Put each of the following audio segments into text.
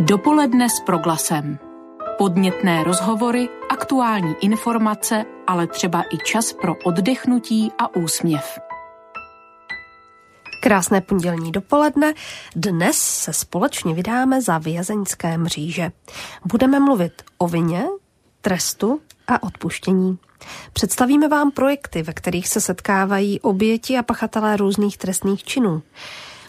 Dopoledne s proglasem. Podnětné rozhovory, aktuální informace, ale třeba i čas pro oddechnutí a úsměv. Krásné pondělní dopoledne. Dnes se společně vydáme za vězeňské mříže. Budeme mluvit o vině, trestu a odpuštění. Představíme vám projekty, ve kterých se setkávají oběti a pachatelé různých trestných činů.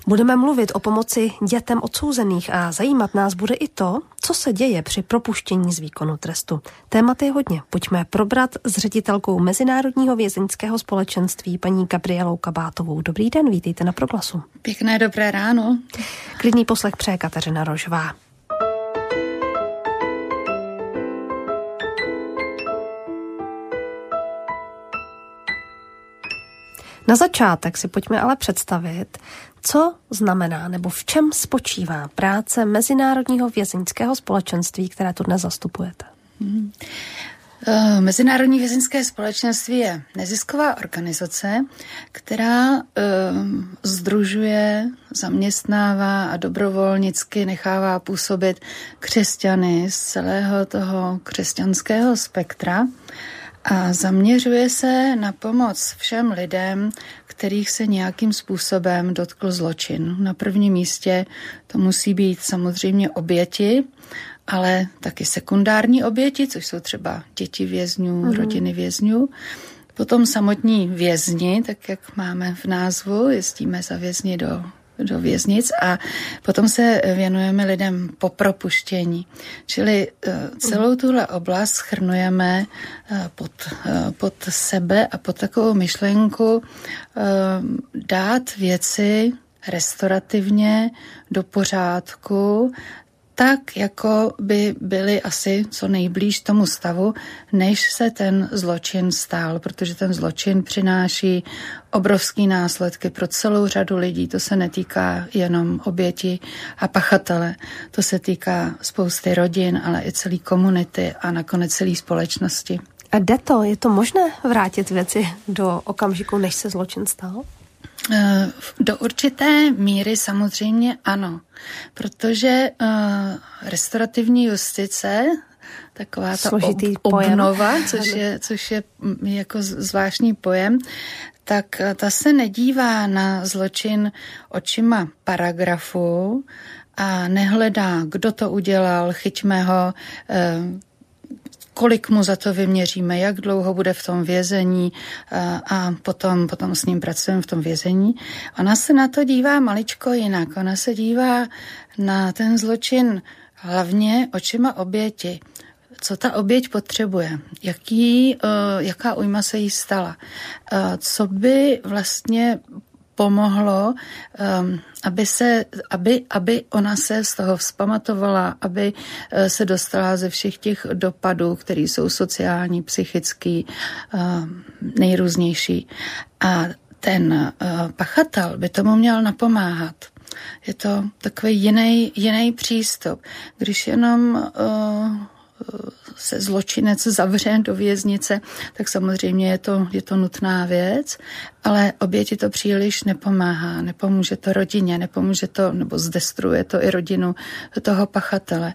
Budeme mluvit o pomoci dětem odsouzených a zajímat nás bude i to, co se děje při propuštění z výkonu trestu. Témat je hodně. Pojďme probrat s ředitelkou Mezinárodního vězeňského společenství paní Gabrielou Kabátovou. Dobrý den, vítejte na Proglasu. Pěkné dobré ráno. Klidný poslech přeje Kateřina Rožová. Na začátek si pojďme ale představit, co znamená nebo v čem spočívá práce Mezinárodního vězeňského společenství, které tu dnes zastupujete? Hmm. Mezinárodní vězeňské společenství je nezisková organizace, která uh, združuje, zaměstnává a dobrovolnicky nechává působit křesťany z celého toho křesťanského spektra a zaměřuje se na pomoc všem lidem, kterých se nějakým způsobem dotkl zločin. Na prvním místě to musí být samozřejmě oběti, ale taky sekundární oběti, což jsou třeba děti vězňů, mm. rodiny vězňů. Potom samotní vězni, tak jak máme v názvu, jezdíme za vězni do do věznic a potom se věnujeme lidem po propuštění. Čili eh, celou tuhle oblast schrnujeme eh, pod, eh, pod sebe a pod takovou myšlenku dát věci restaurativně do pořádku tak, jako by byli asi co nejblíž tomu stavu, než se ten zločin stál, protože ten zločin přináší obrovský následky pro celou řadu lidí. To se netýká jenom oběti a pachatele, to se týká spousty rodin, ale i celé komunity a nakonec celé společnosti. A jde to? Je to možné vrátit věci do okamžiku, než se zločin stal? Eh, do určité míry samozřejmě ano, protože uh, restaurativní justice, taková ta ob, obnova, což je, což je mm, jako zvláštní pojem, tak eh, ta se nedívá na zločin očima paragrafu a nehledá, kdo to udělal, chyťme ho, kolik mu za to vyměříme, jak dlouho bude v tom vězení a potom, potom s ním pracujeme v tom vězení. Ona se na to dívá maličko jinak. Ona se dívá na ten zločin hlavně očima oběti. Co ta oběť potřebuje? Jaký, jaká ujma se jí stala? Co by vlastně pomohlo, um, aby, se, aby, aby ona se z toho vzpamatovala, aby uh, se dostala ze všech těch dopadů, které jsou sociální, psychický, uh, nejrůznější. A ten uh, pachatel by tomu měl napomáhat. Je to takový jiný, jiný přístup. Když jenom uh, se zločinec zavře do věznice, tak samozřejmě je to, je to nutná věc, ale oběti to příliš nepomáhá. Nepomůže to rodině, nepomůže to, nebo zdestruje to i rodinu toho pachatele.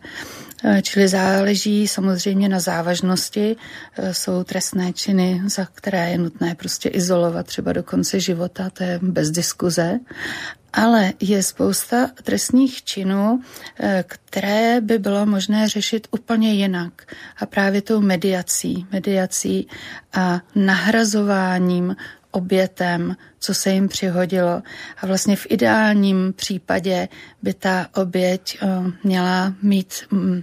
Eh, čili záleží samozřejmě na závažnosti. Eh, jsou trestné činy, za které je nutné prostě izolovat třeba do konce života, to je bez diskuze. Ale je spousta trestních činů, eh, které by bylo možné řešit úplně jinak. A právě tou mediací, mediací a nahrazováním obětem, co se jim přihodilo. A vlastně v ideálním případě by ta oběť eh, měla mít mm,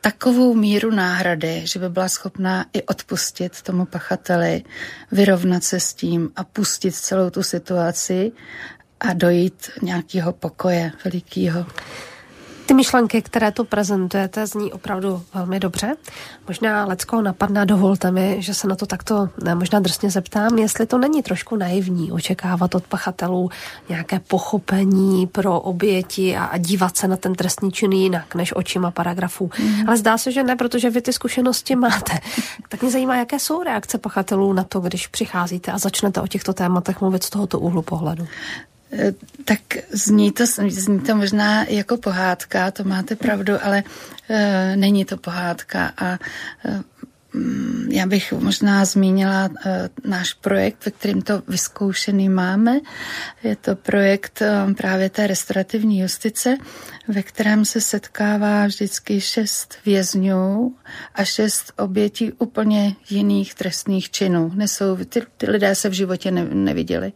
takovou míru náhrady, že by byla schopná i odpustit tomu pachateli, vyrovnat se s tím a pustit celou tu situaci a dojít nějakého pokoje velikého. Ty myšlenky, které tu prezentujete, zní opravdu velmi dobře. Možná Lecko napadne, dovolte mi, že se na to takto ne, možná drsně zeptám, jestli to není trošku naivní očekávat od pachatelů nějaké pochopení pro oběti a, a dívat se na ten trestný čin jinak než očima paragrafů. Mm. Ale zdá se, že ne, protože vy ty zkušenosti máte. Tak mě zajímá, jaké jsou reakce pachatelů na to, když přicházíte a začnete o těchto tématech mluvit z tohoto úhlu pohledu. Tak zní to, zní to možná jako pohádka, to máte pravdu, ale e, není to pohádka a e, já bych možná zmínila e, náš projekt, ve kterém to vyzkoušený máme. Je to projekt e, právě té restaurativní justice, ve kterém se setkává vždycky šest vězňů a šest obětí úplně jiných trestných činů. Nesou, ty, ty lidé se v životě ne, neviděli.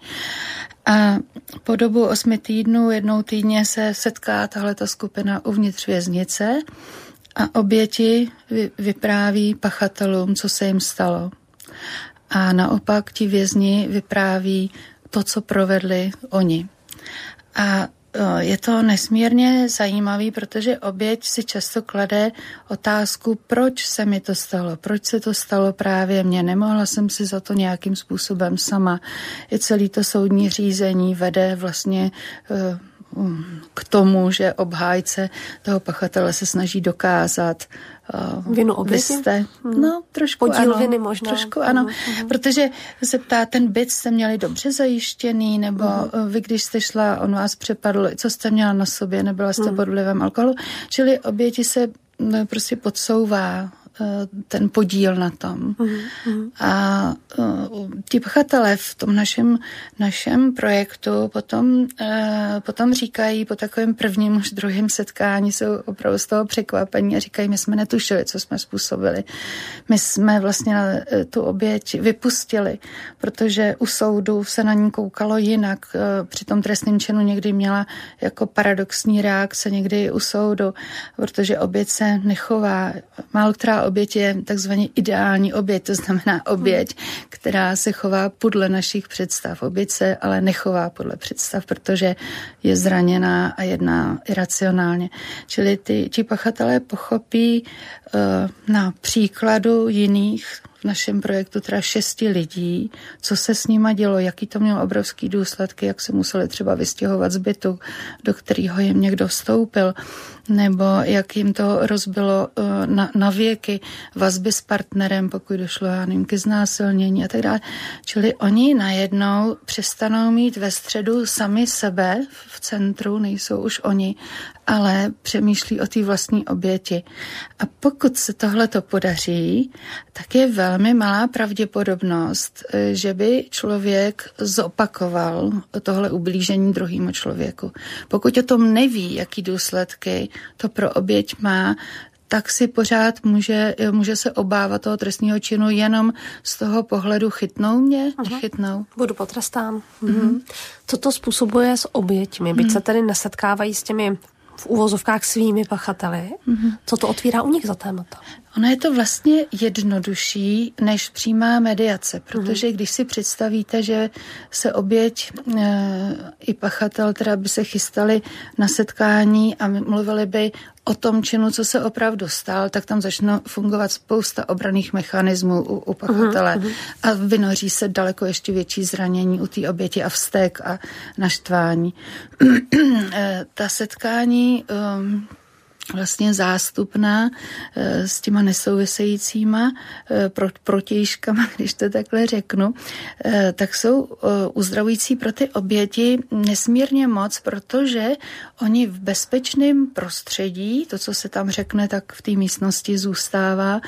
A po dobu osmi týdnů, jednou týdně se setká tahleta skupina uvnitř věznice a oběti vypráví pachatelům, co se jim stalo. A naopak ti vězni vypráví to, co provedli oni. A je to nesmírně zajímavý, protože oběť si často klade otázku, proč se mi to stalo, proč se to stalo právě mně, nemohla jsem si za to nějakým způsobem sama. I celý to soudní řízení vede vlastně k tomu, že obhájce toho pachatele se snaží dokázat, Uh, Vinu oběti? Jste, hmm. No, trošku Podíl ano. viny možná. Trošku ano, uh-huh. protože se ptá, ten byt jste měli dobře zajištěný, nebo uh-huh. vy, když jste šla, on vás přepadl, co jste měla na sobě, nebyla jste uh-huh. pod vlivem alkoholu, čili oběti se no, prostě podsouvá Eh, ten podíl na tom. Mm-hmm. A uh, ti pachatelé v tom našem, našem projektu potom, uh, potom říkají po takovém prvním už druhém setkání jsou opravdu z toho překvapení a říkají, my jsme netušili, co jsme způsobili. My jsme vlastně tu oběť vypustili, protože u soudu se na ní koukalo jinak. Uh, při tom trestném činu někdy měla jako paradoxní reakce, někdy u soudu, protože oběť se nechová. Málo která oběť je takzvaně ideální oběť, to znamená oběť, která se chová podle našich představ. Oběť se ale nechová podle představ, protože je zraněná a jedná iracionálně. Čili ti pachatelé pochopí uh, na příkladu jiných v našem projektu teda šesti lidí, co se s nima dělo, jaký to mělo obrovský důsledky, jak se museli třeba vystěhovat z bytu, do kterého jim někdo vstoupil, nebo jak jim to rozbilo eh, na, na věky vazby s partnerem, pokud došlo, já nevím, ke znásilnění a tak dále. Čili oni najednou přestanou mít ve středu sami sebe v centru, nejsou už oni, ale přemýšlí o té vlastní oběti. A pokud se tohle to podaří, tak je velmi malá pravděpodobnost, eh, že by člověk zopakoval tohle ublížení druhému člověku. Pokud o tom neví, jaký důsledky to pro oběť má, tak si pořád může, může se obávat toho trestního činu jenom z toho pohledu chytnou mě, uh-huh. nechytnou. Budu potrestán. Uh-huh. Co to způsobuje s oběťmi? Byť uh-huh. se tedy nesetkávají s těmi v úvozovkách svými pachateli. Mm-hmm. Co to otvírá u nich za témata? Ono je to vlastně jednodušší než přímá mediace, protože mm-hmm. když si představíte, že se oběť e, i pachatel teda by se chystali na setkání a mluvili by o tom činu, co se opravdu stal, tak tam začne fungovat spousta obraných mechanismů u, u pachatele uh-huh. a vynoří se daleko ještě větší zranění u té oběti a vztek a naštvání. Eh, ta setkání um, vlastně zástupná eh, s těma nesouvisejícíma eh, protějškama, když to takhle řeknu, eh, tak jsou uzdravující pro ty oběti nesmírně moc, protože oni v bezpečném prostředí, to, co se tam řekne, tak v té místnosti zůstává,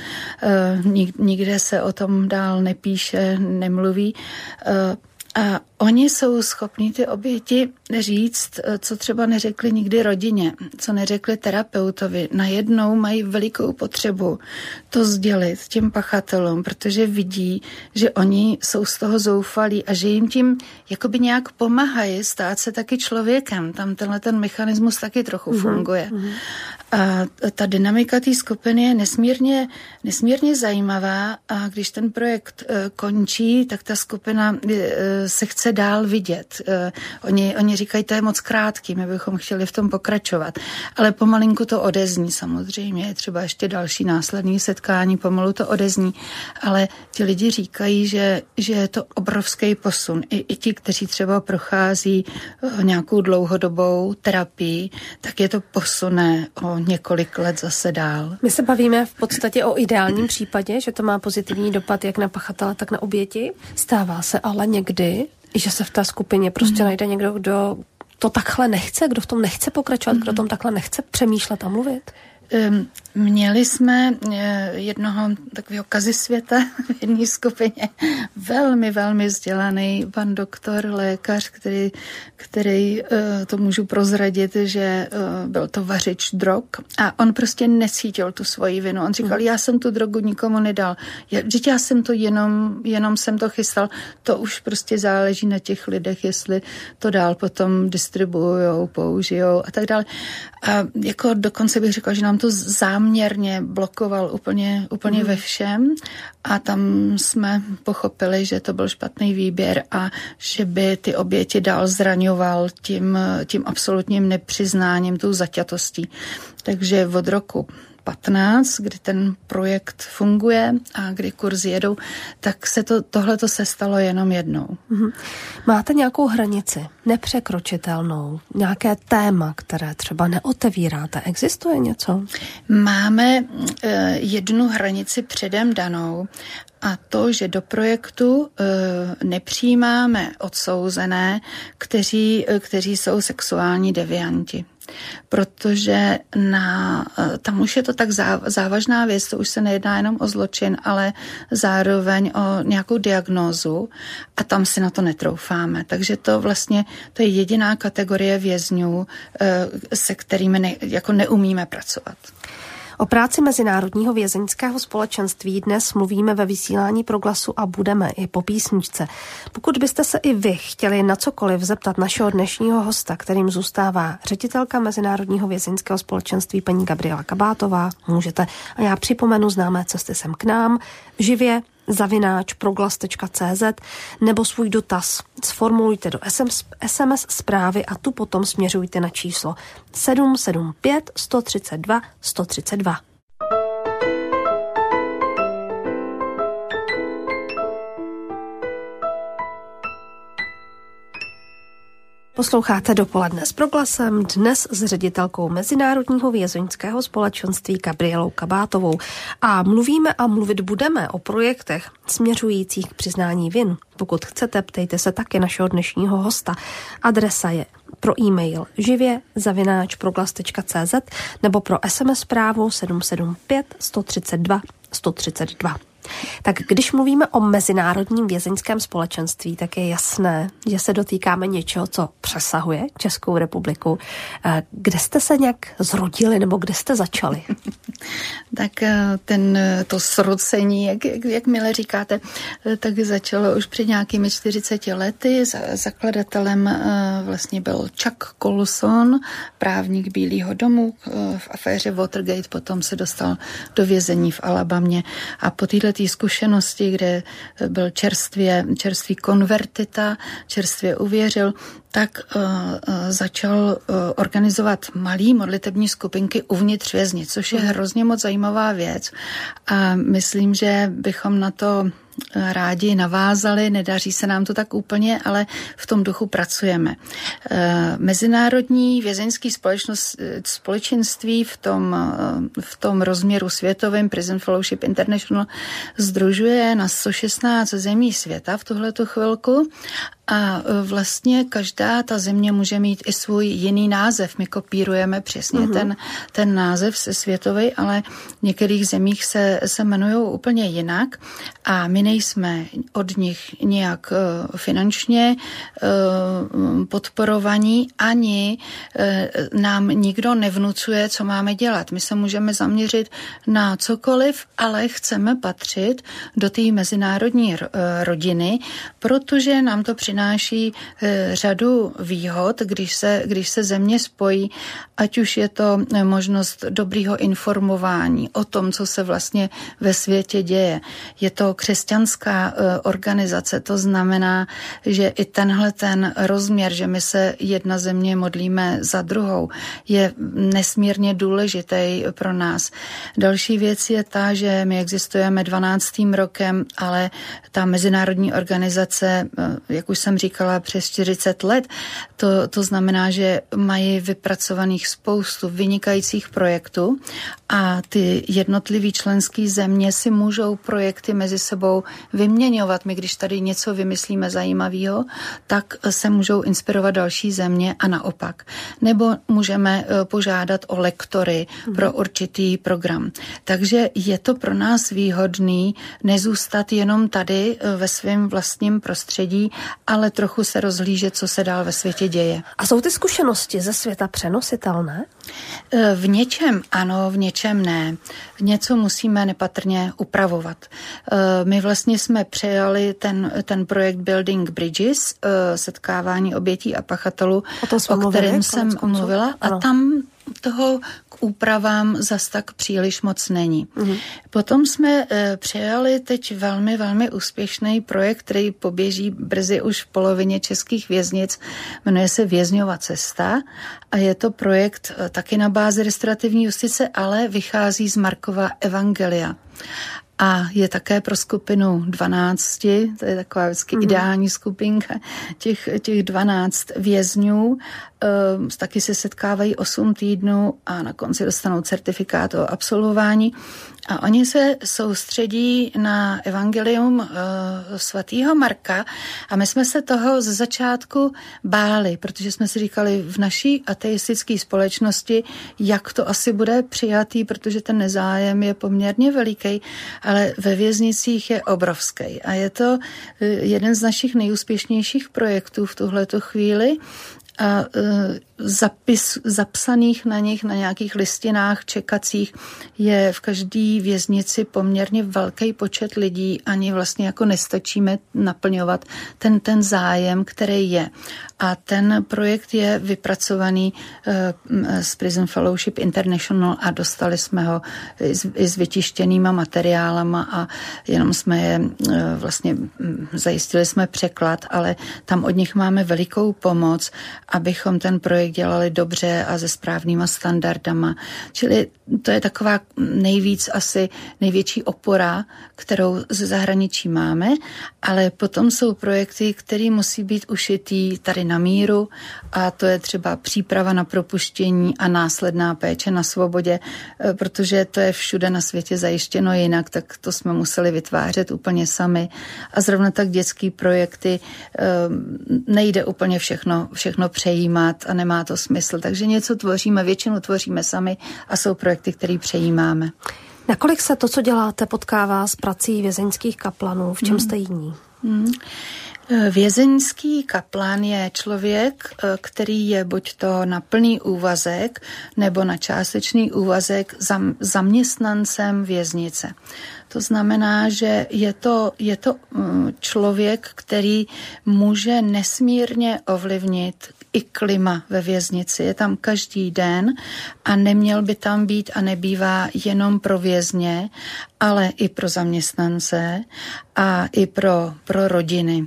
nikde se o tom dál nepíše, nemluví, a oni jsou schopní ty oběti říct, eh, co třeba neřekli nikdy rodině, co neřekli terapeutovi. Najednou mají velikou potřebu to sdělit těm pachatelům, protože vidí, že oni jsou z toho zoufalí a že jim tím jakoby nějak pomáhají stát se taky člověkem. Tam tenhle ten mechanismus taky trochu mm-hmm. funguje. Mm-hmm. A ta dynamika té skupiny je nesmírně, nesmírně zajímavá a když ten projekt eh, končí, tak ta skupina eh, se chce dál vidět. Eh, oni, oni říkají, to je moc krátký, my bychom chtěli v tom pokračovat. Ale pomalinku to odezní samozřejmě, je třeba ještě další následní setkání, pomalu to odezní. Ale ti lidi říkají, že, že je to obrovský posun. I, I ti, kteří třeba prochází nějakou dlouhodobou terapii, tak je to posuné o několik let zase dál. My se bavíme v podstatě o ideálním případě, že to má pozitivní dopad jak na pachatele, tak na oběti. Stává se ale někdy, Že se v té skupině prostě mm. najde někdo, kdo to takhle nechce, kdo v tom nechce pokračovat, mm. kdo tom takhle nechce přemýšlet a mluvit? Měli jsme eh, jednoho takového kazy světa v jedné skupině, velmi, velmi vzdělaný pan doktor, lékař, který, který eh, to můžu prozradit, že eh, byl to vařič drog a on prostě nesítil tu svoji vinu. On říkal, mhm. já jsem tu drogu nikomu nedal, vždyť já jsem to jenom, jenom jsem to chystal, to už prostě záleží na těch lidech, jestli to dál potom distribuujou, použijou a tak dále. A jako dokonce bych řekla, že nám to záměrně blokoval úplně, úplně mm. ve všem a tam jsme pochopili, že to byl špatný výběr a že by ty oběti dál zraňoval tím, tím absolutním nepřiznáním, tou zaťatostí. Takže od roku 15, kdy ten projekt funguje a kdy kurzy jedou, tak se to, tohle to se stalo jenom jednou. Mm-hmm. Máte nějakou hranici, nepřekročitelnou, nějaké téma, které třeba neotevíráte? Existuje něco? Máme e, jednu hranici předem danou a to, že do projektu e, nepřijímáme odsouzené, kteří, e, kteří jsou sexuální devianti protože na, eh, tam už je to tak závažná věc, to už se nejedná jenom o zločin, ale zároveň o nějakou diagnózu a tam si na to netroufáme. Takže to vlastně, to je jediná kategorie vězňů, eh, se kterými ne, jako neumíme pracovat. O práci Mezinárodního vězeňského společenství dnes mluvíme ve vysílání proglasu a budeme i po písničce. Pokud byste se i vy chtěli na cokoliv zeptat našeho dnešního hosta, kterým zůstává ředitelka Mezinárodního vězeňského společenství paní Gabriela Kabátová, můžete. A já připomenu známé cesty sem k nám, živě zavináč proglas.cz nebo svůj dotaz sformulujte do SMS, SMS zprávy a tu potom směřujte na číslo 775 132 132. Posloucháte dopoledne s proglasem dnes s ředitelkou Mezinárodního vězeňského společenství Gabrielou Kabátovou. A mluvíme a mluvit budeme o projektech směřujících k přiznání vin. Pokud chcete, ptejte se taky našeho dnešního hosta. Adresa je pro e-mail živě zavináč proglas.cz nebo pro SMS zprávu 775 132 132. Tak když mluvíme o mezinárodním vězeňském společenství, tak je jasné, že se dotýkáme něčeho, co přesahuje Českou republiku. Eh, kde jste se nějak zrodili nebo kde jste začali? tak eh, ten, eh, to srocení, jak, jak, jak mile říkáte, tak začalo už před nějakými 40 lety. Zakladatelem vlastně byl Chuck Colson, právník Bílého domu v aféře Watergate, potom se dostal do vězení v Alabamě a po této té zkušenosti, kde byl čerstvě, čerstvý konvertita, čerstvě uvěřil, tak uh, začal uh, organizovat malý modlitební skupinky uvnitř věznic, což je mhm. hrozně moc zajímavá věc. A myslím, že bychom na to rádi navázali, nedaří se nám to tak úplně, ale v tom duchu pracujeme. Eh, Mezinárodní vězeňský společenství v tom, eh, v tom rozměru světovém Prison Fellowship International združuje na 116 zemí světa v tuhletu chvilku a vlastně každá ta země může mít i svůj jiný název. My kopírujeme přesně uh-huh. ten, ten název se světový, ale v některých zemích se, se jmenují úplně jinak a my nejsme od nich nějak uh, finančně uh, podporovaní, ani uh, nám nikdo nevnucuje, co máme dělat. My se můžeme zaměřit na cokoliv, ale chceme patřit do té mezinárodní rodiny, protože nám to přináší eh, řadu výhod, když se, když se země spojí, ať už je to eh, možnost dobrýho informování o tom, co se vlastně ve světě děje. Je to křesťanská eh, organizace, to znamená, že i tenhle ten rozměr, že my se jedna země modlíme za druhou, je nesmírně důležitý pro nás. Další věc je ta, že my existujeme 12. rokem, ale ta mezinárodní organizace, jak už jsem říkala, přes 40 let. To, to znamená, že mají vypracovaných spoustu vynikajících projektů a ty jednotlivé členské země si můžou projekty mezi sebou vyměňovat. My, když tady něco vymyslíme zajímavého, tak se můžou inspirovat další země a naopak. Nebo můžeme eh, požádat o lektory mm. pro určitý program. Takže je to pro nás výhodný nezůstat jenom tady eh, ve svém vlastním prostředí, ale trochu se rozhlížet, co se dál ve světě děje. A jsou ty zkušenosti ze světa přenositelné? Eh, v něčem ano, v něčem ne. Něco musíme nepatrně upravovat. My vlastně jsme přejali ten, ten projekt Building Bridges, setkávání obětí a pachatelů, o, o kterém jsem mluvila. A tam toho k úpravám zas tak příliš moc není. Mm-hmm. Potom jsme e, přijali teď velmi, velmi úspěšný projekt, který poběží brzy už v polovině českých věznic. Jmenuje se Vězňová cesta a je to projekt e, taky na bázi restaurativní justice, ale vychází z Markova Evangelia a je také pro skupinu 12, to je taková vždycky mm-hmm. ideální skupinka těch, těch 12 vězňů. Uh, taky se setkávají 8 týdnů a na konci dostanou certifikát o absolvování. A oni se soustředí na evangelium uh, svatého Marka a my jsme se toho z začátku báli, protože jsme si říkali v naší ateistické společnosti, jak to asi bude přijatý, protože ten nezájem je poměrně veliký, ale ve věznicích je obrovský. A je to uh, jeden z našich nejúspěšnějších projektů v tuhleto chvíli a e, zapis, zapsaných na nich na nějakých listinách čekacích je v každé věznici poměrně velký počet lidí, ani vlastně jako nestačíme naplňovat ten, ten zájem, který je. A ten projekt je vypracovaný uh, z Prison Fellowship International a dostali jsme ho i s, vytištěnýma materiálama a jenom jsme je uh, vlastně zajistili jsme překlad, ale tam od nich máme velikou pomoc, abychom ten projekt dělali dobře a se správnýma standardama. Čili to je taková nejvíc asi největší opora, kterou ze zahraničí máme, ale potom jsou projekty, které musí být ušitý tady na míru a to je třeba příprava na propuštění a následná péče na svobodě, e, protože to je všude na světě zajištěno jinak, tak to jsme museli vytvářet úplně sami. A zrovna tak dětský projekty e, nejde úplně všechno, všechno přejímat a nemá to smysl. Takže něco tvoříme, většinu tvoříme sami a jsou projekty, které přejímáme. Nakolik se to, co děláte, potkává s prací vězeňských kaplanů? V čem hmm. jste jiní? Hmm. Vězeňský kaplan je člověk, eh, který je buď to na plný úvazek nebo na částečný úvazek zaměstnancem věznice. To znamená, že je to, je to mm, člověk, který může nesmírně ovlivnit i klima ve věznici. Je tam každý den a neměl by tam být a nebývá jenom pro vězně, ale i pro zaměstnance a i pro, pro rodiny.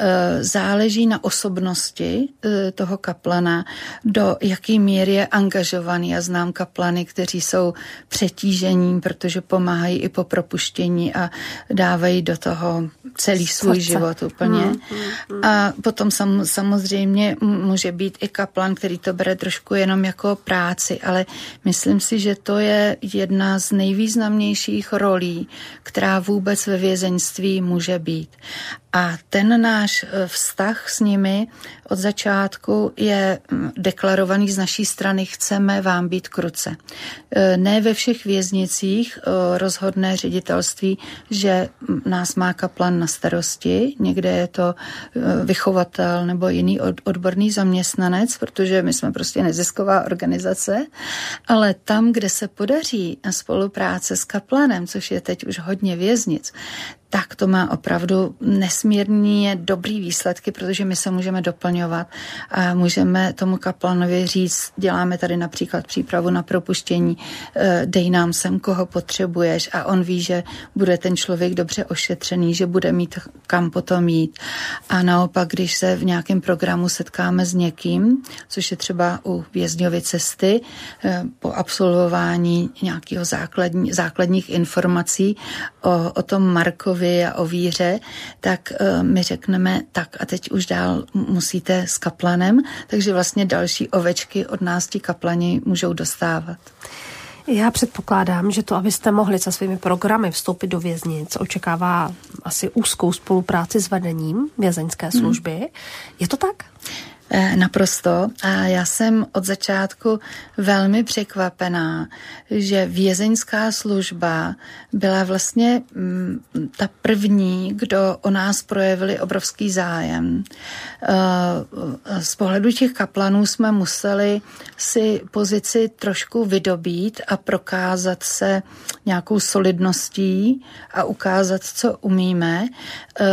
E, záleží na osobnosti e, toho kaplana, do jaký míry je angažovaný. Já znám kaplany, kteří jsou přetížením, protože pomáhají i po propuštění a dávají do toho celý svůj Srdce. život úplně. Hmm, hmm, hmm. A potom sam, samozřejmě může být i kaplan, který to bere trošku jenom jako práci, ale myslím si, že to je jedna z nejvýznamnějších rolí, která vůbec ve vězeňství může být. A ten náš e, vztah s nimi od začátku je deklarovaný z naší strany, chceme vám být kruce. E, ne ve všech věznicích e, rozhodné ředitelství, že nás má kaplan na starosti, někde je to vychovatel nebo jiný odborný zaměstnanec, protože my jsme prostě nezisková organizace, ale tam, kde se podaří spolupráce s kaplanem, což je teď už hodně věznic, tak to má opravdu nesmírně dobrý výsledky, protože my se můžeme doplňovat a můžeme tomu kaplanovi říct, děláme tady například přípravu na propuštění, eh, dej nám sem, koho potřebuješ a on ví, že bude ten člověk dobře ošetřený, že bude mít kam potom jít. A naopak, když se v nějakém programu setkáme s někým, což je třeba u vězňovy cesty, eh, po absolvování nějakého základní, základních informací o, o tom Markovi, a o víře, tak uh, my řekneme, tak a teď už dál musíte s kaplanem, takže vlastně další ovečky od nás ti kaplani můžou dostávat. Já předpokládám, že to, abyste mohli se svými programy vstoupit do věznic, očekává asi úzkou spolupráci s vedením vězeňské hmm. služby. Hmm. Je to tak? Eh, naprosto. A já jsem od začátku velmi překvapená, že vězeňská služba byla vlastně mm, ta první, kdo o nás projevili obrovský zájem. Eh, z pohledu těch kaplanů jsme museli si pozici trošku vydobít a prokázat se nějakou solidností a ukázat, co umíme eh,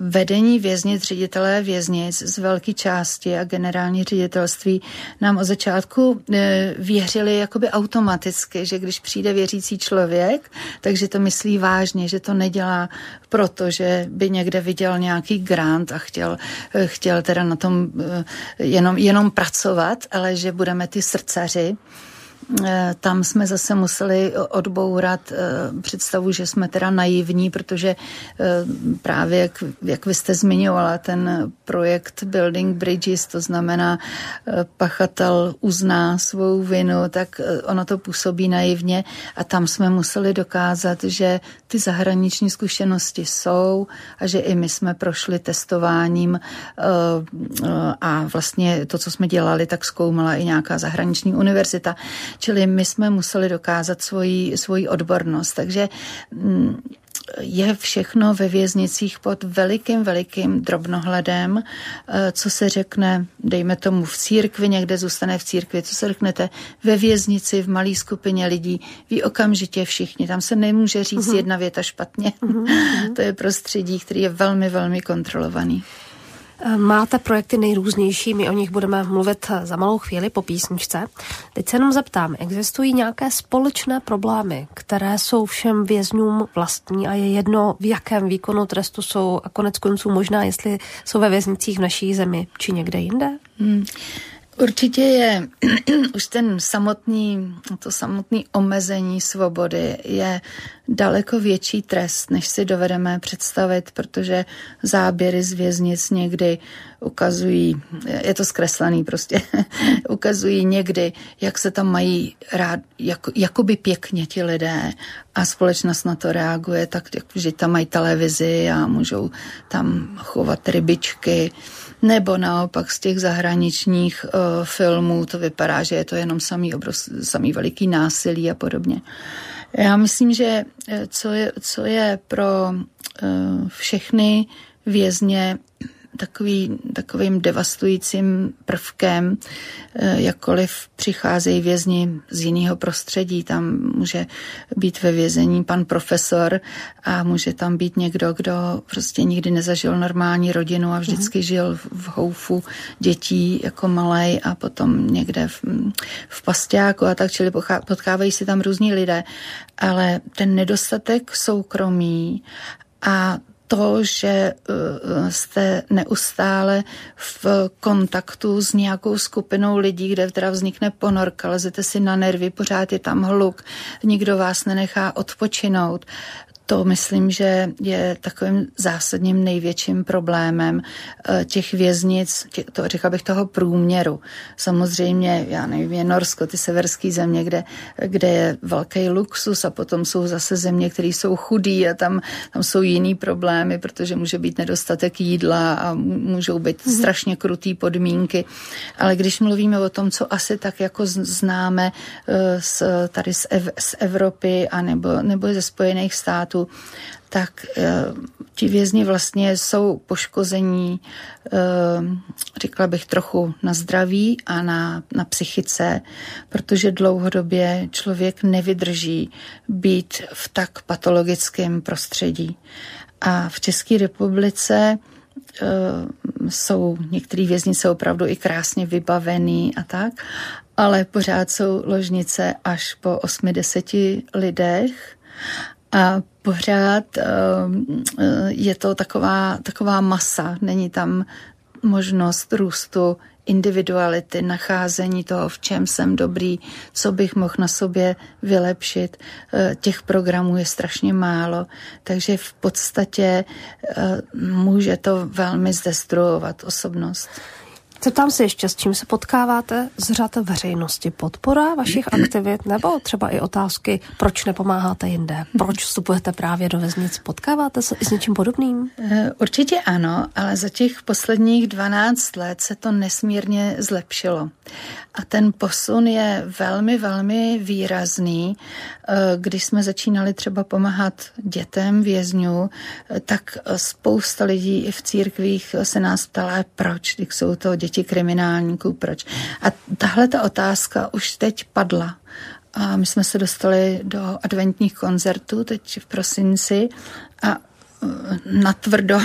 vedení věznic, ředitelé věznic z velké části a generální ředitelství nám od začátku e, věřili jakoby automaticky, že když přijde věřící člověk, takže to myslí vážně, že to nedělá proto, že by někde viděl nějaký grant a chtěl, e, chtěl teda na tom e, jenom, jenom pracovat, ale že budeme ty srdcaři, Eh, tam jsme zase museli odbourat eh, představu, že jsme teda naivní, protože eh, právě, jak, jak vy jste zmiňovala, ten projekt Building Bridges, to znamená pachatel uzná svou vinu, tak ono to působí naivně a tam jsme museli dokázat, že ty zahraniční zkušenosti jsou a že i my jsme prošli testováním a vlastně to, co jsme dělali, tak zkoumala i nějaká zahraniční univerzita. Čili my jsme museli dokázat svoji, svoji odbornost. Takže mm, je všechno ve věznicích pod velikým, velikým drobnohledem, eh, co se řekne, dejme tomu v církvi, někde zůstane v církvi, co se řeknete ve věznici, v malé skupině lidí, ví okamžitě všichni. Tam se nemůže říct uh-huh. jedna věta špatně. Uh-huh. to je prostředí, který je velmi, velmi kontrolovaný. Máte projekty nejrůznější, my o nich budeme mluvit za malou chvíli po písničce. Teď se jenom zeptám, existují nějaké společné problémy, které jsou všem vězňům vlastní a je jedno, v jakém výkonu trestu jsou a konec konců možná, jestli jsou ve věznicích v naší zemi či někde jinde? Hmm. Určitě je už ten samotný, to samotný omezení svobody je daleko větší trest, než si dovedeme představit, protože záběry z věznic někdy ukazují, je to zkreslený prostě, ukazují někdy, jak se tam mají rád, jako, jakoby pěkně ti lidé a společnost na to reaguje, tak že tam mají televizi a můžou tam chovat rybičky, nebo naopak z těch zahraničních uh, filmů to vypadá, že je to jenom samý, obrov, samý veliký násilí a podobně. Já myslím, že eh, co je, co je pro uh, všechny vězně takový, takovým devastujícím prvkem, eh, jakkoliv přicházejí vězni z jiného prostředí. Tam může být ve vězení pan profesor a může tam být někdo, kdo prostě nikdy nezažil normální rodinu a vždycky mm-hmm. žil v houfu dětí jako malej a potom někde v, v pastáku a tak, čili potkávají si tam různí lidé. Ale ten nedostatek soukromí a to, že eh, jste neustále v kontaktu s nějakou skupinou lidí, kde teda vznikne ponorka, lezete si na nervy, pořád je tam hluk, nikdo vás nenechá odpočinout to myslím, že je takovým zásadním největším problémem eh, těch věznic, to řekla bych toho průměru. Samozřejmě, já nevím, je Norsko, ty severské země, kde, kde je velký luxus a potom jsou zase země, které jsou chudý a tam, tam jsou jiný problémy, protože může být nedostatek jídla a můžou být mm-hmm. strašně krutý podmínky. Ale když mluvíme o tom, co asi tak jako známe eh, z, tady z, Ev, z Evropy a nebo, nebo ze Spojených států, státu, tak e, ti vězni vlastně jsou poškození, e, řekla bych, trochu na zdraví a na, na psychice, protože dlouhodobě člověk nevydrží být v tak patologickém prostředí. A v České republice e, jsou některé věznice opravdu i krásně vybavený a tak, ale pořád jsou ložnice až po 80 lidech a pořád ehm, eh, je to taková, taková masa, není tam možnost růstu individuality, nacházení toho, v čem jsem dobrý, co bych mohl na sobě vylepšit. Eh, těch programů je strašně málo, takže v podstatě eh, může to velmi zdestruovat osobnost. Zeptám se ještě, s čím se potkáváte z řad veřejnosti? Podpora vašich aktivit nebo třeba i otázky, proč nepomáháte jinde? Proč vstupujete právě do věznic? Potkáváte se i s něčím podobným? Eh, určitě ano, ale za těch posledních 12 let se to nesmírně zlepšilo. A ten posun je velmi, velmi výrazný. Eh, když jsme začínali třeba pomáhat dětem vězňů, eh, tak spousta lidí i v církvích se nás ptala, proč, když jsou to děti děti kriminálníků, proč. A tahle ta otázka už teď padla. A my jsme se dostali do adventních koncertů teď v prosinci a natvrdo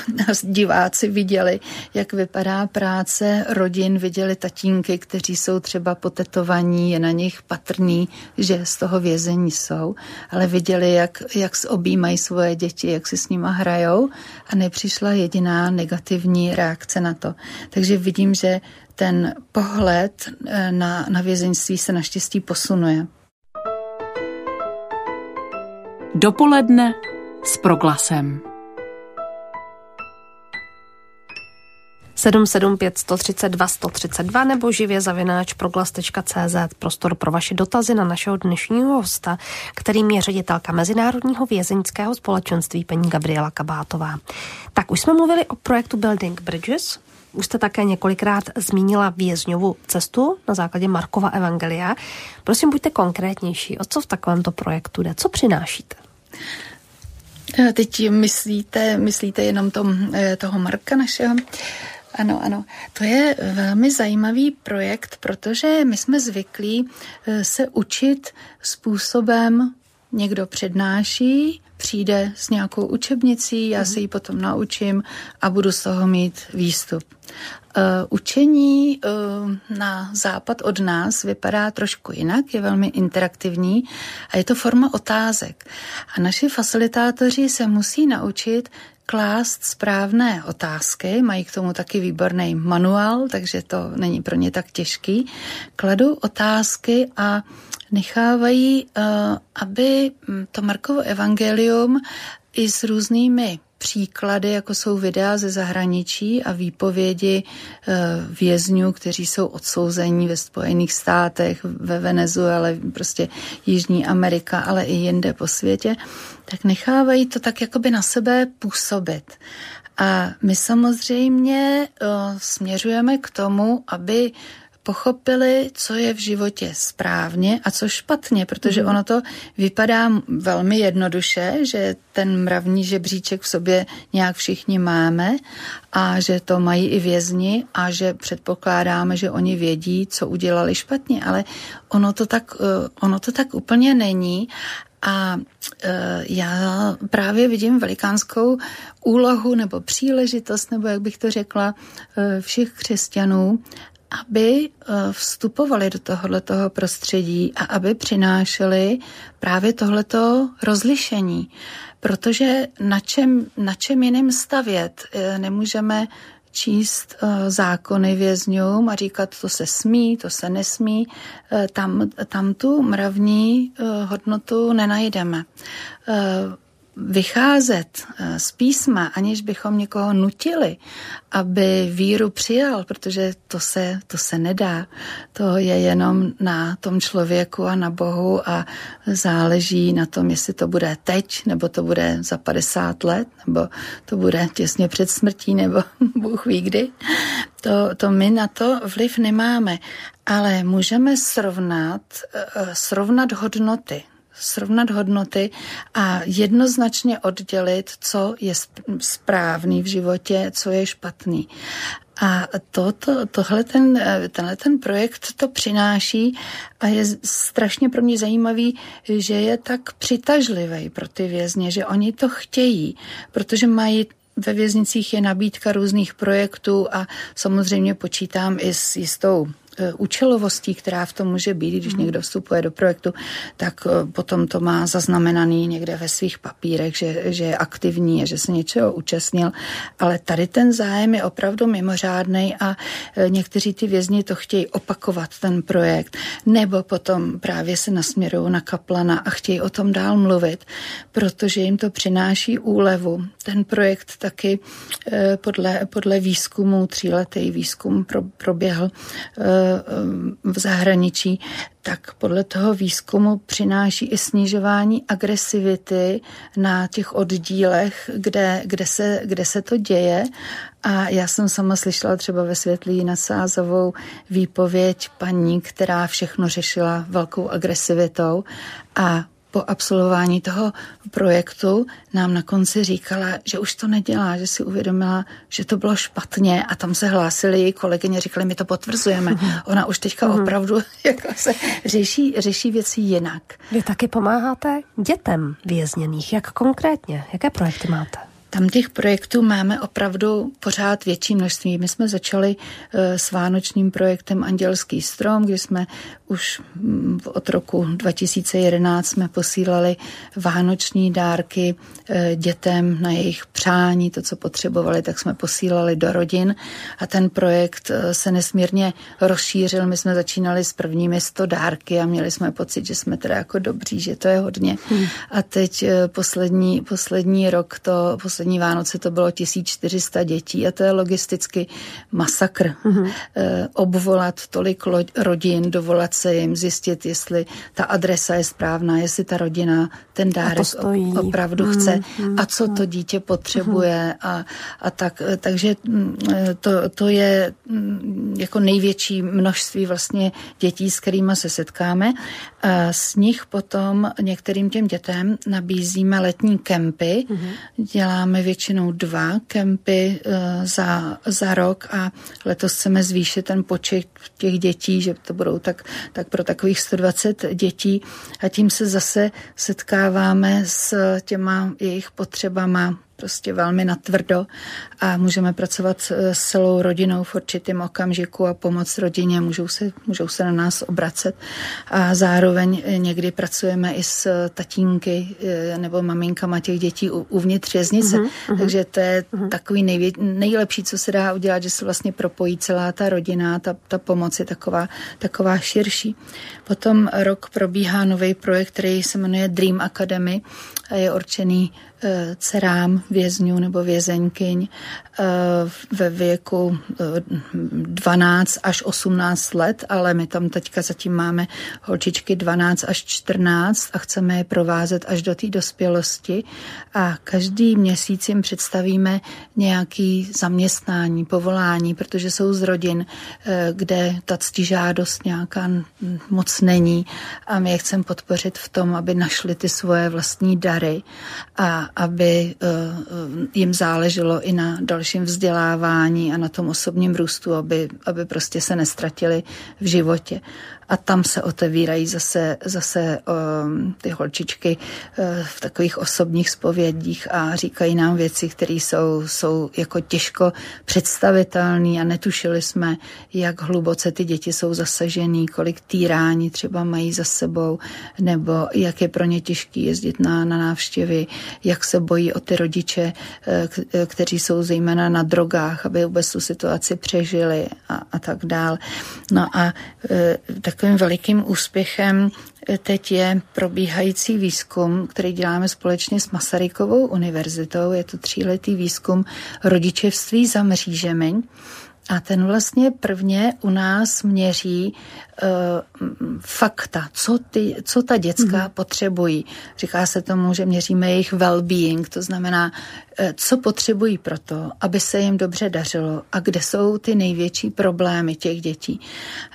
diváci viděli, jak vypadá práce rodin, viděli tatínky, kteří jsou třeba potetovaní, je na nich patrný, že z toho vězení jsou, ale viděli, jak, jak objímají svoje děti, jak si s nima hrajou a nepřišla jediná negativní reakce na to. Takže vidím, že ten pohled eh, na, na vězeňství se naštěstí posunuje. Dopoledne s proglasem. 775 132 132 nebo živě zavináč proglas.cz prostor pro vaše dotazy na našeho dnešního hosta, kterým je ředitelka Mezinárodního vězeňského společenství paní Gabriela Kabátová. Tak už jsme mluvili o projektu Building Bridges, už jste také několikrát zmínila vězňovou cestu na základě Markova Evangelia. Prosím, buďte konkrétnější. O co v takovémto projektu jde? Co přinášíte? Teď myslíte, myslíte jenom tom, eh, toho Marka našeho? Ano, ano. To je velmi zajímavý projekt, protože my jsme zvyklí eh, se učit způsobem, někdo přednáší, přijde s nějakou učebnicí, já se ji potom naučím a budu z toho mít výstup. Uh, učení uh, na západ od nás vypadá trošku jinak, je velmi interaktivní a je to forma otázek. A naši facilitátoři se musí naučit klást správné otázky, mají k tomu taky výborný manuál, takže to není pro ně tak těžký. Kladou otázky a nechávají, uh, aby to Markovo evangelium i s různými příklady, jako jsou videa ze zahraničí a výpovědi eh, vězňů, kteří jsou odsouzení ve Spojených státech, ve Venezuele, prostě Jižní Amerika, ale i jinde po světě, tak nechávají to tak jakoby na sebe působit. A my samozřejmě uh, směřujeme k tomu, aby pochopili, co je v životě správně a co špatně, protože mhm. ono to vypadá velmi jednoduše, že ten mravní žebříček v sobě nějak všichni máme a že to mají i vězni a že předpokládáme, že oni vědí, co udělali špatně, ale ono to tak, eh, ono to tak úplně není a e, já právě vidím velikánskou úlohu nebo příležitost, nebo jak bych to řekla, e, všech křesťanů, aby eh, vstupovali do tohoto prostředí a aby přinášeli právě tohleto rozlišení. Protože na čem, na čem jiným stavět? Eh, nemůžeme číst eh, zákony vězňům a říkat, to se smí, to se nesmí. Tam, tam tu mravní hodnotu nenajdeme vycházet eh, z písma, aniž bychom někoho nutili, aby víru přijal, protože to se, to se nedá. To je jenom na tom člověku a na Bohu a záleží na tom, jestli to bude teď, nebo to bude za 50 let, nebo to bude těsně před smrtí, nebo Bůh ví kdy. To, to my na to vliv nemáme, ale můžeme srovnat, eh, srovnat hodnoty srovnat hodnoty a jednoznačně oddělit, co je správný v životě, co je špatný. A to, to, tohle ten, tenhle ten projekt to přináší a je strašně pro mě zajímavý, že je tak přitažlivý pro ty vězně, že oni to chtějí, protože mají ve věznicích je nabídka různých projektů a samozřejmě počítám i s jistou účelovostí, která v tom může být, když mm. někdo vstupuje do projektu, tak potom to má zaznamenaný někde ve svých papírech, že, že je aktivní a že se něčeho účastnil. Ale tady ten zájem je opravdu mimořádný a někteří ty vězni to chtějí opakovat, ten projekt, nebo potom právě se nasměrují na kaplana a chtějí o tom dál mluvit, protože jim to přináší úlevu. Ten projekt taky eh, podle, podle výzkumu, tříletý výzkum proběhl eh, v zahraničí, tak podle toho výzkumu přináší i snižování agresivity na těch oddílech, kde, kde, se, kde se to děje. A já jsem sama slyšela třeba ve Světlí nasázovou výpověď paní, která všechno řešila velkou agresivitou a po absolvování toho projektu nám na konci říkala, že už to nedělá, že si uvědomila, že to bylo špatně a tam se hlásili její kolegyně, říkali, my to potvrzujeme. Mm-hmm. Ona už teďka mm-hmm. opravdu jako se řeší, řeší věci jinak. Vy taky pomáháte dětem vězněných. Jak konkrétně? Jaké projekty máte? Tam těch projektů máme opravdu pořád větší množství. My jsme začali eh, s vánočním projektem Andělský strom, kdy jsme už mm, od roku 2011 jsme posílali vánoční dárky eh, dětem na jejich přání, to, co potřebovali, tak jsme posílali do rodin a ten projekt eh, se nesmírně rozšířil. My jsme začínali s prvními 100 dárky a měli jsme pocit, že jsme teda jako dobří, že to je hodně. Hmm. A teď poslední, poslední rok to, poslední Vánoce to bylo 1400 dětí a to je logisticky masakr. Mm-hmm. Obvolat tolik rodin, dovolat se jim, zjistit, jestli ta adresa je správná, jestli ta rodina ten dárek opravdu mm, chce mm, a co to dítě potřebuje mm. a, a tak. Eh, takže mm, to, to je mm, jako největší množství vlastně dětí, s kterými se setkáme. A z nich potom některým těm dětem nabízíme letní kempy, mm. děláme máme většinou dva kempy eh, za, za rok a letos chceme zvýšit ten počet těch dětí, že to budou tak, tak pro takových 120 dětí. A tím se zase setkáváme s těma jejich potřebama prostě velmi natvrdo a můžeme pracovat s celou rodinou v určitém okamžiku a pomoct rodině, můžou se, můžou se na nás obracet a zároveň někdy pracujeme i s tatínky eh, nebo maminkama těch dětí uvnitř věznice, uh-huh, takže to je uh-huh. takový nejvě, nejlepší, co se dá udělat, že se vlastně propojí celá ta rodina, ta, ta pomoc je taková, taková širší. Potom rok probíhá nový projekt, který se jmenuje Dream Academy a je určený Eh, dcerám vězňů nebo vězeňkyň eh, ve věku 12 eh, až 18 let, ale my tam teďka zatím máme holčičky 12 až 14 a chceme je provázet až do té dospělosti. A každý měsíc jim představíme nějaký zaměstnání, povolání, protože jsou z rodin, kde ta ctižádost nějaká moc není. A my je chceme podpořit v tom, aby našli ty svoje vlastní dary. A aby eh, jim záleželo i na dalším vzdělávání a na tom osobním růstu, aby, aby prostě se nestratili v životě a tam se otevírají zase, zase um, ty holčičky uh, v takových osobních spovědích a říkají nám věci, které jsou, jsou jako těžko představitelné a netušili jsme, jak hluboce ty děti jsou zasažený, kolik týrání třeba mají za sebou, nebo jak je pro ně těžký jezdit na, na návštěvy, jak se bojí o ty rodiče, uh, kteří jsou zejména na drogách, aby vůbec tu situaci přežili a, a tak dál. No a uh, tak takovým velikým úspěchem teď je probíhající výzkum, který děláme společně s Masarykovou univerzitou. Je to tříletý výzkum rodičevství za mřížemi. A ten vlastně prvně u nás měří fakta, co, ty, co ta děcka mm-hmm. potřebují. Říká se tomu, že měříme jejich well-being, to znamená, uh, co potřebují pro to, aby se jim dobře dařilo a kde jsou ty největší problémy těch dětí.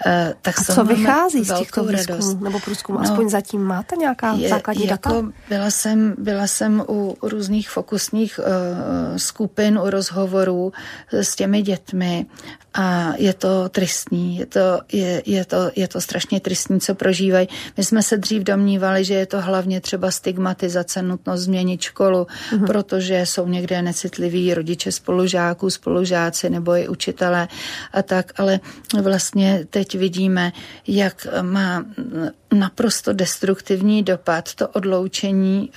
Uh, tak a co vychází z těchto výzkumů nebo průzkumů? No, Aspoň zatím máte nějaká je, základní jako data? Byla jsem, byla jsem u různých fokusních uh, skupin, u rozhovorů s těmi dětmi a je to tristní, je to, je, je to je to strašně tristní, co prožívají. My jsme se dřív domnívali, že je to hlavně třeba stigmatizace, nutnost změnit školu, uh-huh. protože jsou někde necitliví rodiče spolužáků, spolužáci nebo i učitelé a tak, ale vlastně teď vidíme, jak má naprosto destruktivní dopad, to odloučení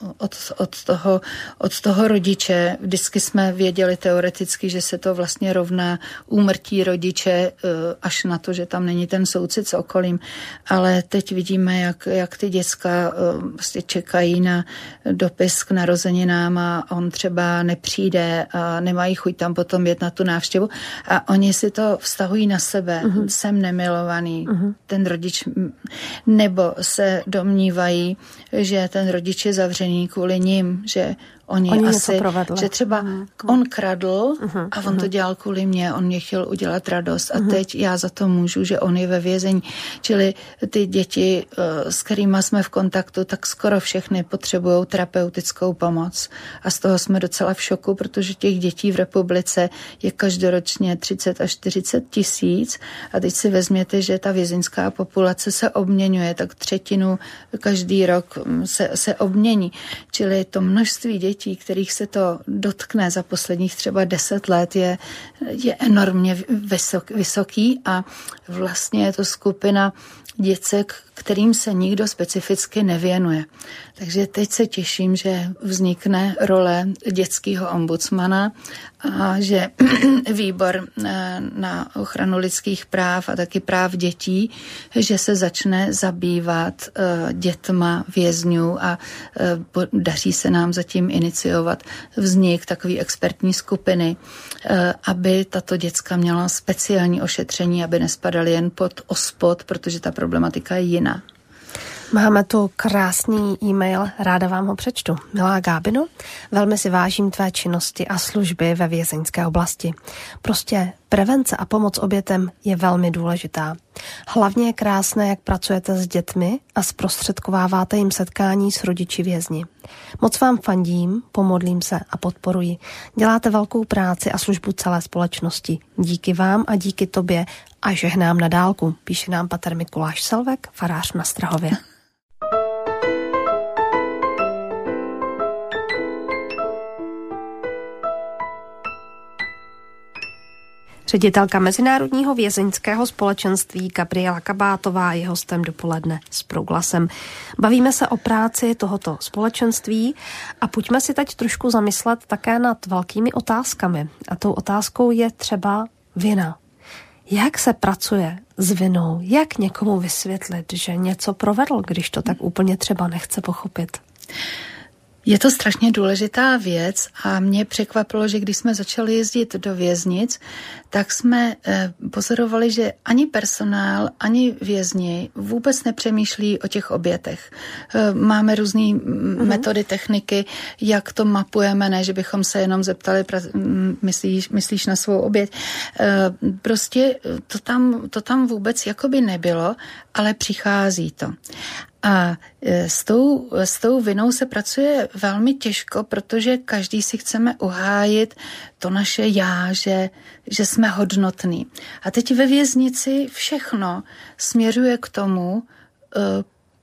uh, od, od, toho, od toho rodiče. Vždycky jsme věděli teoreticky, že se to vlastně rovná úmrtí rodiče uh, až na to, že tam není ten soucit s okolím. Ale teď vidíme, jak, jak ty děcka uh, vlastně čekají na dopis k narozeninám a on třeba nepřijde a nemají chuť tam potom jet na tu návštěvu a oni si to vztahují na sebe. Uh-huh. Jsem nemilovaný. Uh-huh. Ten rodič nebo se domnívají, že ten rodič je zavřený kvůli ním, že Oni, Oni asi, že třeba uh-huh. on kradl uh-huh. a on uh-huh. to dělal kvůli mě, on mě chtěl udělat radost a uh-huh. teď já za to můžu, že on je ve vězení. Čili ty děti, eh, s kterými jsme v kontaktu, tak skoro všechny potřebují terapeutickou pomoc. A z toho jsme docela v šoku, protože těch dětí v republice je každoročně 30 až 40 tisíc a teď si vezměte, že ta vězeňská populace se obměňuje, tak třetinu každý rok mm, se, se obmění. Čili to množství dětí dětí, kterých se to dotkne za posledních třeba deset let, je, je enormně vysok, vysoký a vlastně je to skupina děcek, kterým se nikdo specificky nevěnuje. Takže teď se těším, že vznikne role dětského ombudsmana a že výbor eh, na ochranu lidských práv a taky práv dětí, že se začne zabývat eh, dětma vězňů a eh, daří se nám zatím iniciovat vznik takové expertní skupiny, aby tato děcka měla speciální ošetření, aby nespadaly jen pod ospod, protože ta problematika je jiná. Máme tu krásný e-mail, ráda vám ho přečtu. Milá Gábino, velmi si vážím tvé činnosti a služby ve vězeňské oblasti. Prostě prevence a pomoc obětem je velmi důležitá. Hlavně je krásné, jak pracujete s dětmi a zprostředkováváte jim setkání s rodiči vězni. Moc vám fandím, pomodlím se a podporuji. Děláte velkou práci a službu celé společnosti. Díky vám a díky tobě a žehnám na dálku, píše nám pater Mikuláš Selvek, farář na Strahově. Ředitelka Mezinárodního vězeňského společenství Gabriela Kabátová je hostem dopoledne s proglasem. Bavíme se o práci tohoto společenství a pojďme si teď trošku zamyslet také nad velkými otázkami. A tou otázkou je třeba vina. Jak se pracuje s vinou? Jak někomu vysvětlit, že něco provedl, když to tak úplně třeba nechce pochopit? Je to strašně důležitá věc a mě překvapilo, že když jsme začali jezdit do věznic, tak jsme eh, pozorovali, že ani personál, ani vězni vůbec nepřemýšlí o těch obětech. Eh, máme různé mm-hmm. metody, techniky, jak to mapujeme, ne, že bychom se jenom zeptali, myslíš, myslíš na svou oběť. Eh, prostě to tam, to tam vůbec jakoby nebylo, ale přichází to. A e, s tou, s tou vinou se pracuje velmi těžko, protože každý si chceme uhájit to naše já, že, že jsme hodnotní. A teď ve věznici všechno směřuje k tomu, e,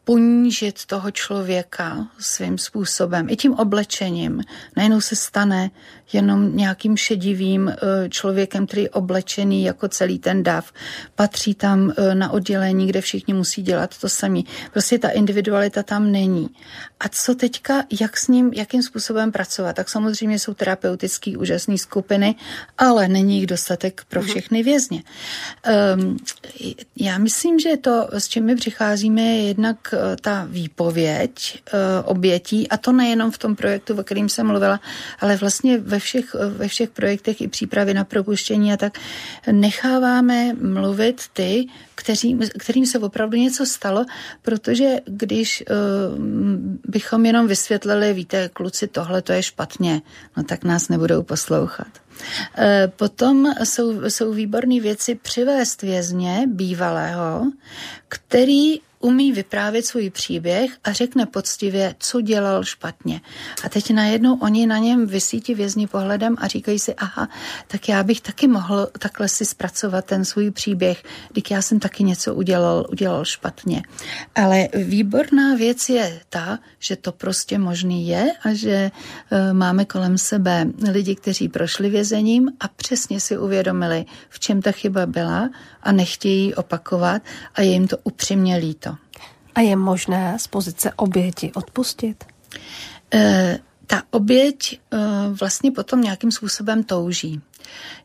ponížit toho člověka svým způsobem, i tím oblečením. Najednou se stane jenom nějakým šedivým eh, člověkem, který je oblečený jako celý ten dav. Patří tam eh, na oddělení, kde všichni musí dělat to samé. Prostě ta individualita tam není. A co teďka, jak s ním, jakým způsobem pracovat? Tak samozřejmě jsou terapeutické úžasné skupiny, ale není jich dostatek pro mhm. všechny vězně. Um, já myslím, že to, s čím my přicházíme, je jednak ta výpověď uh, obětí, a to nejenom v tom projektu, o kterým jsem mluvila, ale vlastně ve všech, ve všech projektech i přípravy na propuštění a tak necháváme mluvit ty, kteří, kterým se opravdu něco stalo, protože když bychom jenom vysvětlili, víte, kluci, tohle to je špatně, no tak nás nebudou poslouchat. Eh, potom jsou, jsou výborné věci přivést vězně bývalého, který umí vyprávět svůj příběh a řekne poctivě, co dělal špatně. A teď najednou oni na něm vysítí vězni pohledem a říkají si, aha, tak já bych taky mohl takhle si zpracovat ten svůj příběh, když já jsem taky něco udělal, udělal špatně. Ale výborná věc je ta, že to prostě možný je a že e, máme kolem sebe lidi, kteří prošli vězením a přesně si uvědomili, v čem ta chyba byla a nechtějí opakovat a je jim to upřímně líto. A je možné z pozice oběti odpustit? E, ta oběť e, vlastně potom nějakým způsobem touží.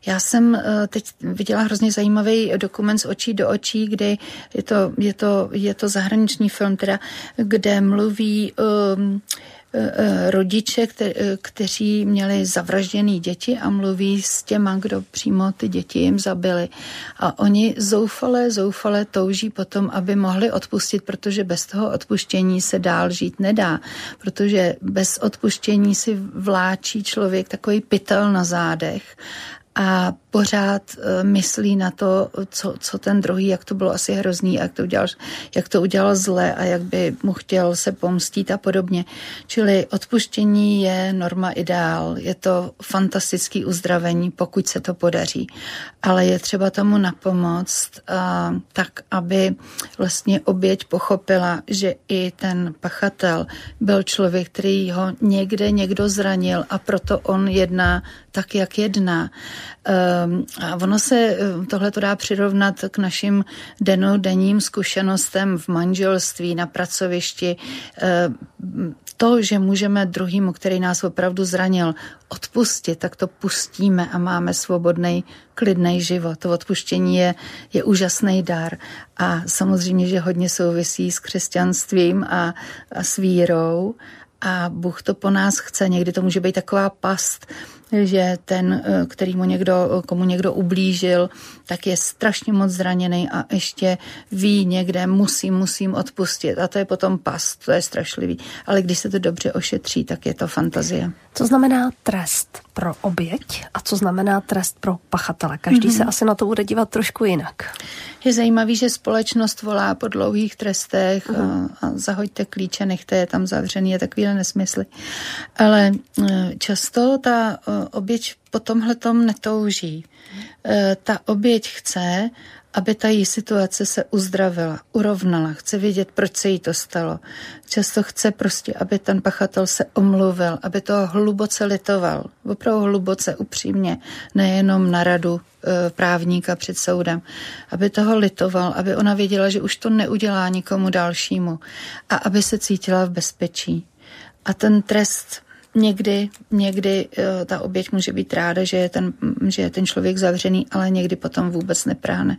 Já jsem e, teď viděla hrozně zajímavý dokument z očí do očí, kde je to, je to, je to zahraniční film, teda, kde mluví um, rodiče, kte, eh, kteří měli zavražděné děti a mluví s těma, kdo přímo ty děti jim zabili. A oni zoufale, zoufale touží potom, aby mohli odpustit, protože bez toho odpuštění se dál žít nedá. Protože bez odpuštění si vláčí člověk takový pytel na zádech a pořád uh, myslí na to, co, co ten druhý, jak to bylo asi hrozný, jak to, udělal, jak to udělal zle a jak by mu chtěl se pomstít a podobně. Čili odpuštění je norma ideál, je to fantastický uzdravení, pokud se to podaří. Ale je třeba tomu napomoct uh, tak, aby vlastně oběť pochopila, že i ten pachatel byl člověk, který ho někde někdo zranil a proto on jedná tak, jak jedná. Ehm, a ono se eh, tohle to dá přirovnat k našim denodenním zkušenostem v manželství, na pracovišti. Ehm, to, že můžeme druhýmu, který nás opravdu zranil, odpustit, tak to pustíme a máme svobodný, klidný život. To odpuštění je, je úžasný dar a samozřejmě, že hodně souvisí s křesťanstvím a, a s vírou a Bůh to po nás chce. Někdy to může být taková past, že ten, eh, který mu někdo, komu někdo ublížil, tak je strašně moc zraněný a ještě ví někde, musím, musím odpustit. A to je potom past, to je strašlivý. Ale když se to dobře ošetří, tak je to fantazie. Co znamená trest pro oběť a co znamená trest pro pachatele? Každý mm-hmm. se asi na to bude dívat trošku jinak. Je zajímavý, že společnost volá po dlouhých trestech mm-hmm. a, a zahoďte klíče, nechte je tam zavřený, je takovýhle nesmysly. Ale eh, často ta oběť po tomhle tom netouží. E, ta oběť chce, aby ta její situace se uzdravila, urovnala, chce vědět, proč se jí to stalo. Často chce prostě, aby ten pachatel se omluvil, aby to hluboce litoval, opravdu hluboce, upřímně, nejenom na radu e, právníka před soudem, aby toho litoval, aby ona věděla, že už to neudělá nikomu dalšímu a aby se cítila v bezpečí. A ten trest Někdy, někdy eh, ta oběť může být ráda, že je, ten, že je ten člověk zavřený, ale někdy potom vůbec nepráhne.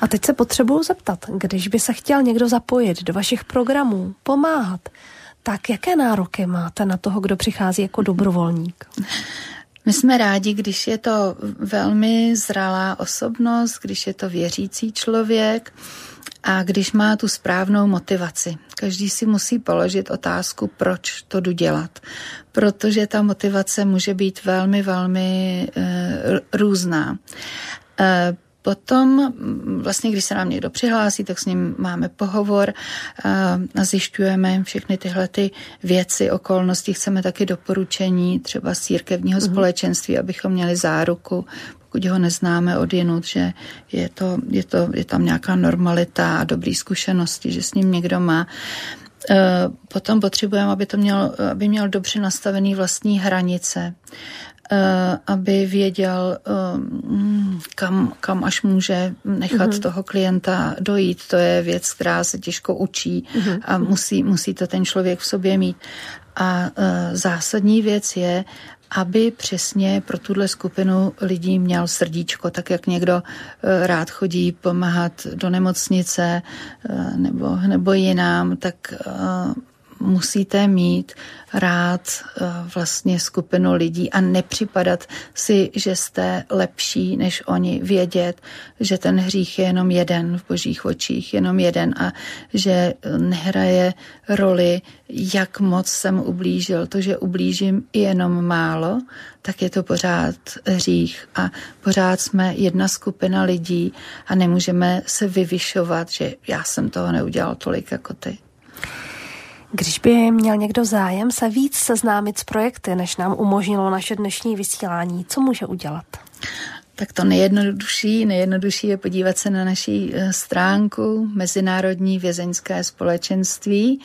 A teď se potřebuju zeptat, když by se chtěl někdo zapojit do vašich programů, pomáhat, tak jaké nároky máte na toho, kdo přichází jako dobrovolník? My jsme rádi, když je to velmi zralá osobnost, když je to věřící člověk, a když má tu správnou motivaci. Každý si musí položit otázku, proč to jdu dělat. Protože ta motivace může být velmi, velmi e, různá. E, Potom, vlastně, když se nám někdo přihlásí, tak s ním máme pohovor a zjišťujeme všechny tyhle ty věci, okolnosti. Chceme taky doporučení třeba z církevního mm-hmm. společenství, abychom měli záruku, pokud ho neznáme odjenut, že je, to, je, to, je tam nějaká normalita a dobrý zkušenosti, že s ním někdo má. E, potom potřebujeme, aby, to měl, aby měl dobře nastavený vlastní hranice, e, aby věděl, e, kam, kam až může nechat mm-hmm. toho klienta dojít. To je věc, která se těžko učí mm-hmm. a musí, musí to ten člověk v sobě mít. A zásadní věc je, aby přesně pro tuhle skupinu lidí měl srdíčko, tak jak někdo eh, rád chodí pomáhat do nemocnice eh, nebo, nebo jinám, tak eh, musíte mít rád eh, vlastně skupinu lidí a nepřipadat si, že jste lepší než oni, vědět, že ten hřích je jenom jeden v božích očích, jenom jeden a že nehraje roli, jak moc jsem ublížil. To, že ublížím i jenom málo, tak je to pořád hřích a pořád jsme jedna skupina lidí a nemůžeme se vyvyšovat, že já jsem toho neudělal tolik jako ty. Když by měl někdo zájem se víc seznámit s projekty, než nám umožnilo naše dnešní vysílání, co může udělat? Tak to nejjednodušší, nejjednodušší je podívat se na naší eh, stránku Mezinárodní vězeňské společenství.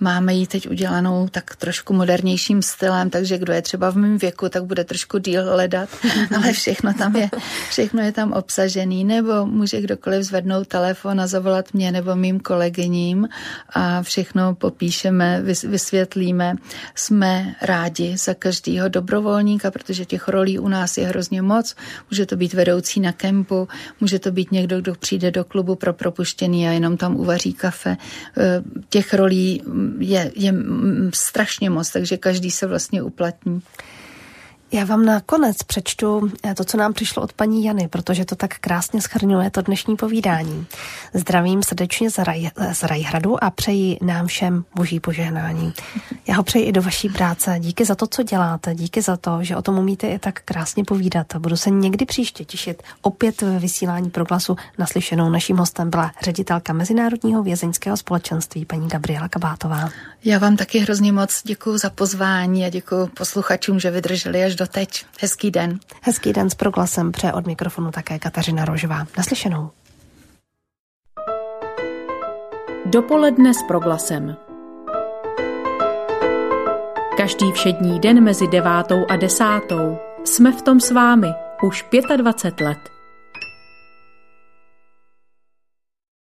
Máme ji teď udělanou tak trošku modernějším stylem, takže kdo je třeba v mém věku, tak bude trošku díl hledat, ale všechno tam je, všechno je tam obsažený, nebo může kdokoliv zvednout telefon a zavolat mě nebo mým kolegyním a všechno popíšeme, vysvětlíme. Jsme rádi za každého dobrovolníka, protože těch rolí u nás je hrozně moc. Může to být vedoucí na kempu, může to být někdo, kdo přijde do klubu pro propuštěný a jenom tam uvaří kafe. Eh, těch rolí je, je strašně moc, takže každý se vlastně uplatní. Já vám nakonec přečtu eh, to, co nám přišlo od paní Jany, protože to tak krásně schrnuje to dnešní povídání. Zdravím srdečně z, Raj, z Rajhradu a přeji nám všem boží požehnání. Já ho přeji i do vaší práce. Díky za to, co děláte, díky za to, že o tom umíte i tak krásně povídat. Budu se někdy příště těšit opět ve vysílání proglasu naslyšenou. Naším hostem byla ředitelka Mezinárodního vězeňského společenství paní Gabriela Kabátová. Já vám taky hrozně moc děkuji za pozvání a děkuji posluchačům, že vydrželi až doteď. Hezký den. Hezký den s proglasem pře od mikrofonu také Kateřina Rožová. Naslyšenou. Dopoledne s proglasem. Každý všední den mezi devátou a desátou jsme v tom s vámi už 25 let.